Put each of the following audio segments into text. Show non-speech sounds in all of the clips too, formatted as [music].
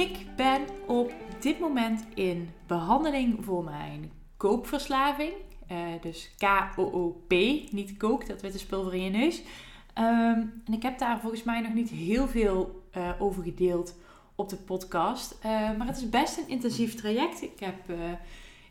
Ik ben op dit moment in behandeling voor mijn kookverslaving. Uh, dus K-O-O-P, niet kook, dat witte spul voor in je neus. Ehm, en ik heb daar volgens mij nog niet heel veel uh, over gedeeld op de podcast. Uh, maar het is best een intensief traject. Ik heb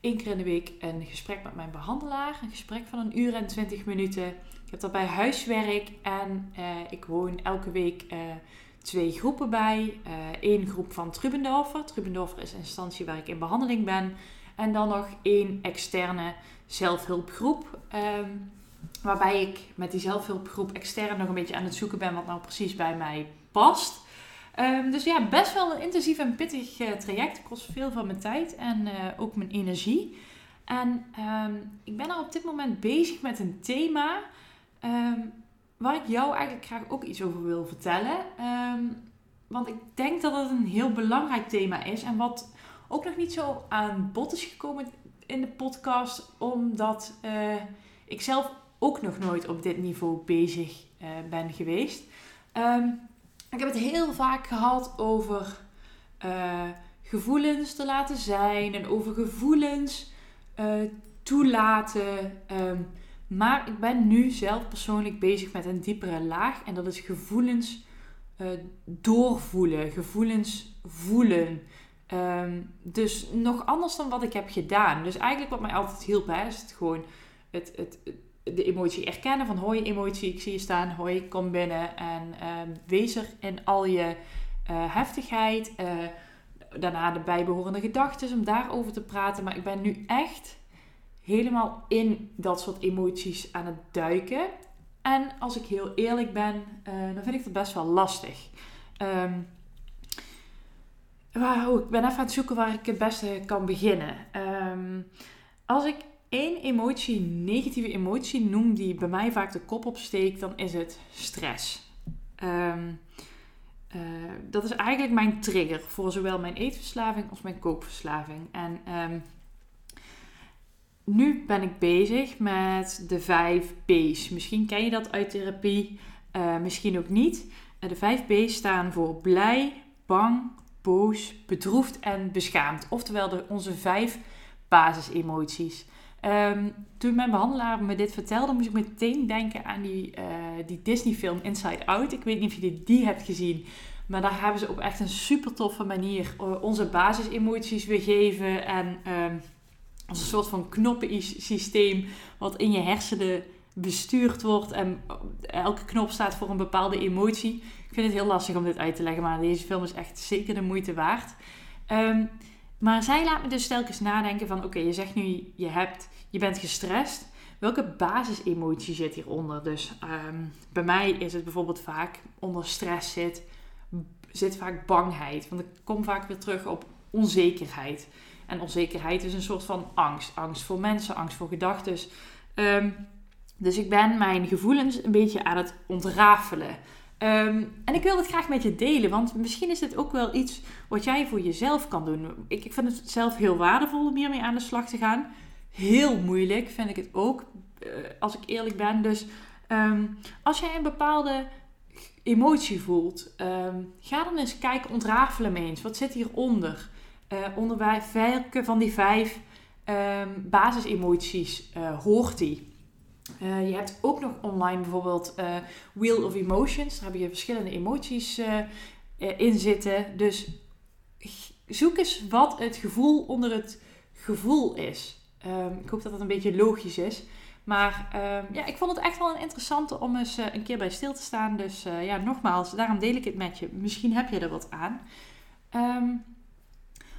één keer in de week een gesprek met mijn behandelaar. Een gesprek van een uur en twintig minuten. Ik heb daarbij huiswerk en ik woon elke week twee groepen bij. Eén uh, groep van Trubendorfer. Trubendorfer is een instantie waar ik in behandeling ben. En dan nog één externe zelfhulpgroep. Um, waarbij ik met die zelfhulpgroep extern nog een beetje aan het zoeken ben wat nou precies bij mij past. Um, dus ja, best wel een intensief en pittig uh, traject. Kost veel van mijn tijd en uh, ook mijn energie. En um, ik ben al op dit moment bezig met een thema waar ik jou eigenlijk graag ook iets over wil vertellen. Um, want ik denk dat het een heel belangrijk thema is. En wat ook nog niet zo aan bod is gekomen in de podcast. Omdat uh, ik zelf ook nog nooit op dit niveau bezig uh, ben geweest. Um, ik heb het heel vaak gehad over uh, gevoelens te laten zijn. En over gevoelens toelaten. Um, maar ik ben nu zelf persoonlijk bezig met een diepere laag. En dat is gevoelens uh, doorvoelen. Gevoelens voelen. Um, dus nog anders dan wat ik heb gedaan. Dus eigenlijk wat mij altijd hielp, is gewoon het, het, de emotie erkennen. Van hoi emotie, ik zie je staan. Hoi, kom binnen. En um, wees er in al je uh, heftigheid. Uh, daarna de bijbehorende gedachten om daarover te praten. Maar ik ben nu echt helemaal in dat soort emoties aan het duiken. En als ik heel eerlijk ben, uh, dan vind ik dat best wel lastig. Um, wow, ik ben even aan het zoeken waar ik het beste kan beginnen. Um, als ik één emotie, negatieve emotie noem die bij mij vaak de kop opsteekt, dan is het stress. Um, uh, dat is eigenlijk mijn trigger voor zowel mijn eetverslaving als mijn kookverslaving. En nu ben ik bezig met de vijf B's. Misschien ken je dat uit therapie, uh, misschien ook niet. Uh, de vijf B's staan voor blij, bang, boos, bedroefd en beschaamd. Oftewel de, onze vijf basisemoties. Um, toen mijn behandelaar me dit vertelde, moest ik meteen denken aan die, uh, die Disney-film Inside Out. Ik weet niet of je die, hebt gezien. Maar daar hebben ze op echt een super toffe manier onze basisemoties weergeven. En um, als een soort van knoppensysteem wat in je hersenen bestuurd wordt. En elke knop staat voor een bepaalde emotie. Ik vind het heel lastig om dit uit te leggen, maar deze film is echt zeker de moeite waard. Um, maar zij laat me dus telkens nadenken van... Oké, je zegt nu, je, hebt, je bent gestrest. Welke basisemotie zit hieronder? Dus um, bij mij is het bijvoorbeeld vaak onder stress zit, zit vaak bangheid. Want ik kom vaak weer terug op onzekerheid. En onzekerheid is een soort van angst. Angst voor mensen, angst voor gedachten. Um, dus ik ben mijn gevoelens een beetje aan het ontrafelen. Um, en ik wil het graag met je delen, want misschien is dit ook wel iets wat jij voor jezelf kan doen. Ik, ik vind het zelf heel waardevol om hiermee aan de slag te gaan. Heel moeilijk vind ik het ook, uh, als ik eerlijk ben. Dus um, als jij een bepaalde emotie voelt, ga dan eens kijken, ontrafelen me eens. Wat zit hieronder? Uh, onder welke van die vijf um, basisemoties uh, hoort die. Uh, je hebt ook nog online bijvoorbeeld Wheel of Emotions. Daar heb je verschillende emoties in zitten. Dus zoek eens wat het gevoel onder het gevoel is. Um, ik hoop dat dat een beetje logisch is. Maar um, ja, ik vond het echt wel een interessante om eens een keer bij stil te staan. Dus ja, nogmaals, daarom deel ik het met je. Misschien heb je er wat aan. Um,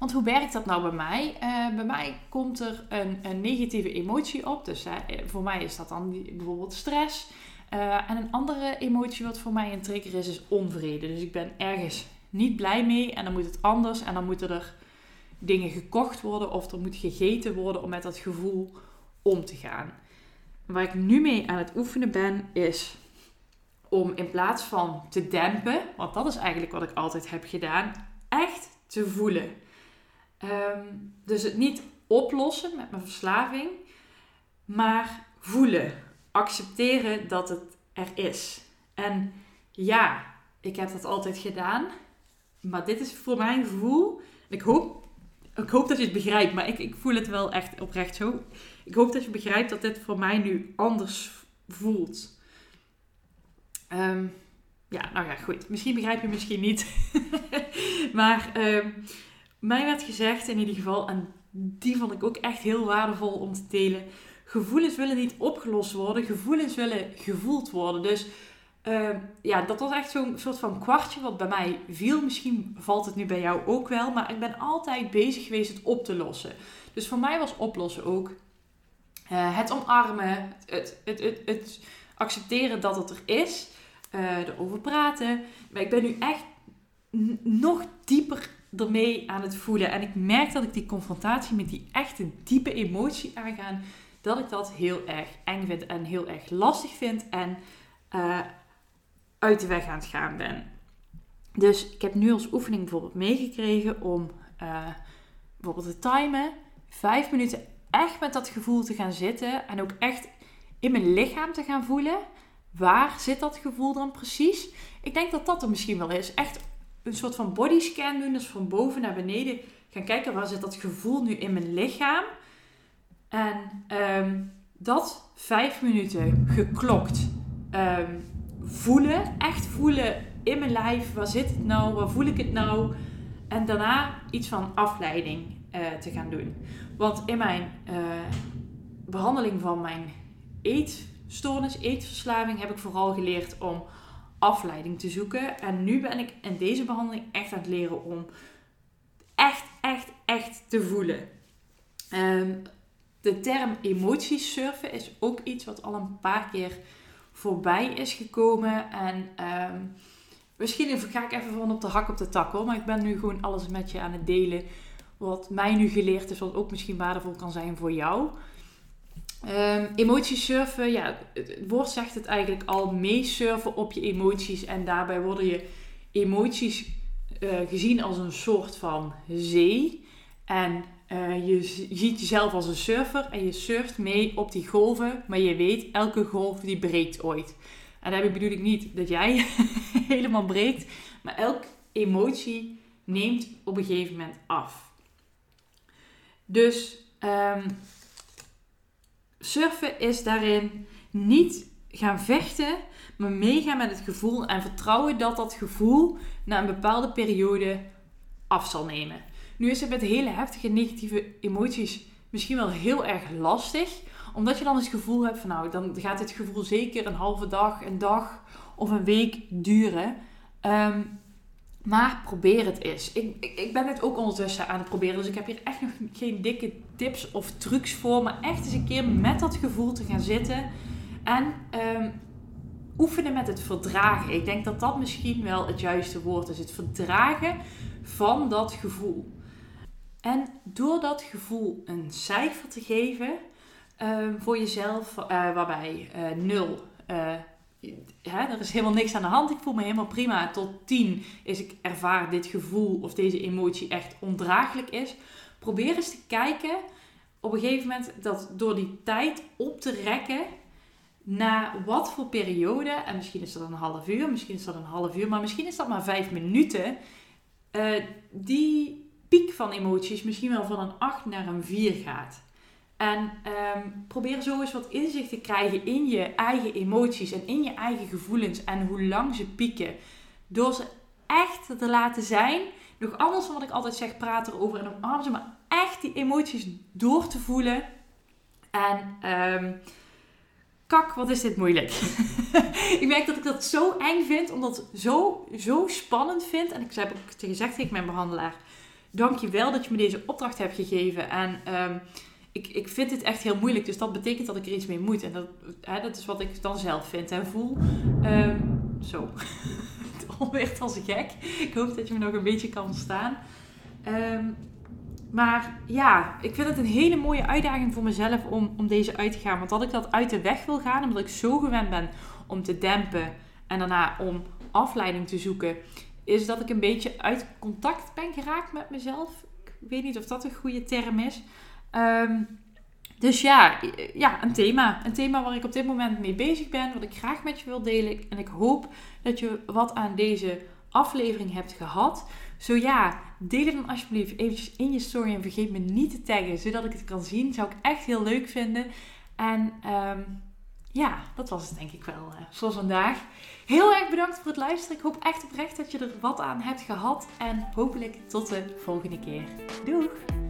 want hoe werkt dat nou bij mij? Uh, bij mij komt er een, een negatieve emotie op. Dus uh, voor mij is dat dan bijvoorbeeld stress. Uh, en een andere emotie wat voor mij een trigger is, is onvrede. Dus ik ben ergens niet blij mee en dan moet het anders en dan moeten er dingen gekocht worden of er moet gegeten worden om met dat gevoel om te gaan. Waar ik nu mee aan het oefenen ben, is om in plaats van te dempen, want dat is eigenlijk wat ik altijd heb gedaan, echt te voelen. Ehm, dus het niet oplossen met mijn verslaving, maar voelen. Accepteren dat het er is. En ja, ik heb dat altijd gedaan. Maar dit is voor mijn gevoel. Ik hoop, ik hoop dat je het begrijpt, maar ik, ik voel het wel echt oprecht zo. Ik hoop dat je begrijpt dat dit voor mij nu anders voelt. Ehm, ja, nou ja, goed. Misschien begrijp je misschien niet. [laughs] maar um, mij werd gezegd in ieder geval, en die vond ik ook echt heel waardevol om te delen. Gevoelens willen niet opgelost worden, gevoelens willen gevoeld worden. Dus uh, ja, dat was echt zo'n soort van kwartje wat bij mij viel. Misschien valt het nu bij jou ook wel, maar ik ben altijd bezig geweest het op te lossen. Dus voor mij was oplossen ook uh, het omarmen, het, het, het, het, accepteren dat het er is, uh, erover praten. Maar ik ben nu echt nog dieper ermee aan het voelen. En ik merk dat ik die confrontatie met die echte diepe emotie aangaan, dat ik dat heel erg eng vind en heel erg lastig vind. En uh, uit de weg aan het gaan ben. Dus ik heb nu als oefening bijvoorbeeld meegekregen om uh, bijvoorbeeld te timen. Vijf minuten echt met dat gevoel te gaan zitten. En ook echt in mijn lichaam te gaan voelen. Waar zit dat gevoel dan precies? Ik denk dat dat er misschien wel is. Echt een soort van bodyscan doen. Dus van boven naar beneden gaan kijken waar zit dat gevoel nu in mijn lichaam. En um, dat vijf minuten geklokt. Um, voelen, echt voelen in mijn lijf. Waar zit het nou? Waar voel ik het nou? En daarna iets van afleiding uh, te gaan doen. Want in mijn uh, behandeling van mijn eetstoornis, eetverslaving, heb ik vooral geleerd om afleiding te zoeken. En nu ben ik in deze behandeling echt aan het leren om echt, echt, echt te voelen. Um, de term emoties surfen is ook iets wat al een paar keer voorbij is gekomen. En um, misschien ga ik even van op de hak op de tak hoor. Maar ik ben nu gewoon alles met je aan het delen. Wat mij nu geleerd is, wat ook misschien waardevol kan zijn voor jou. Um, emoties surfen, ja, het woord zegt het eigenlijk al. Meesurfen op je emoties. En daarbij worden je emoties uh, gezien als een soort van zee. En uh, je ziet jezelf als een surfer en je surft mee op die golven, maar je weet, elke golf die breekt ooit. En daarmee bedoel ik niet dat jij [laughs] helemaal breekt, maar elke emotie neemt op een gegeven moment af. Dus um, surfen is daarin niet gaan vechten, maar meegaan met het gevoel en vertrouwen dat dat gevoel na een bepaalde periode af zal nemen. Nu is het met hele heftige negatieve emoties misschien wel heel erg lastig. Omdat je dan het gevoel hebt van nou, dan gaat dit gevoel zeker een halve dag, een dag of een week duren. Um, maar probeer het eens. Ik, ik, ik, ben het ook ondertussen aan het proberen. Dus ik heb hier echt nog geen dikke tips of trucs voor. Maar echt eens een keer met dat gevoel te gaan zitten. En um, oefenen met het verdragen. Ik denk dat dat misschien wel het juiste woord is. Het verdragen van dat gevoel. En door dat gevoel een cijfer te geven um, voor jezelf, uh, waarbij uh, 0, uh, hè, er is helemaal niks aan de hand, ik voel me helemaal prima, tot 10 is ik ervaar dit gevoel of deze emotie echt ondraaglijk is. Probeer eens te kijken op een gegeven moment dat door die tijd op te rekken na wat voor periode, en misschien is dat een half uur, misschien is dat een half uur, maar misschien is dat maar vijf minuten, uh, die piek van emoties misschien wel van een 8 naar een 4 gaat. En um, probeer zo eens wat inzicht te krijgen in je eigen emoties en in je eigen gevoelens en hoe lang ze pieken. Door ze echt te laten zijn. Nog anders dan wat ik altijd zeg, praat erover en omarm ze, maar echt die emoties door te voelen. En um, kak, wat is dit moeilijk. [laughs] ik merk dat ik dat zo eng vind, omdat het zo, zo spannend vind. En ik heb ook gezegd tegen mijn behandelaar, dank je wel dat je me deze opdracht hebt gegeven. En um, ik, ik vind het echt heel moeilijk. Dus dat betekent dat ik er iets mee moet. En dat, hè, dat is wat ik dan zelf vind en voel. Um, Zo. [laughs] Alweer als gek. Ik hoop dat je me nog een beetje kan staan. Ehm, maar ja, ik vind het een hele mooie uitdaging voor mezelf om, om deze uit te gaan. Want dat ik dat uit de weg wil gaan, omdat ik zo gewend ben om te dempen en daarna om afleiding te zoeken, is dat ik een beetje uit contact ben geraakt met mezelf. Ik weet niet of dat een goede term is. Ehm, dus ja, ja, een thema. Een thema waar ik op dit moment mee bezig ben, wat ik graag met je wil delen. En ik hoop dat je wat aan deze aflevering hebt gehad. Zo ja, deel het dan alsjeblieft eventjes in je story en vergeet me niet te taggen, zodat ik het kan zien. Zou ik echt heel leuk vinden. En um, ja, dat was het denk ik wel uh, voor vandaag. Heel erg bedankt voor het luisteren. Ik hoop echt oprecht dat je er wat aan hebt gehad. En hopelijk tot de volgende keer. Doeg!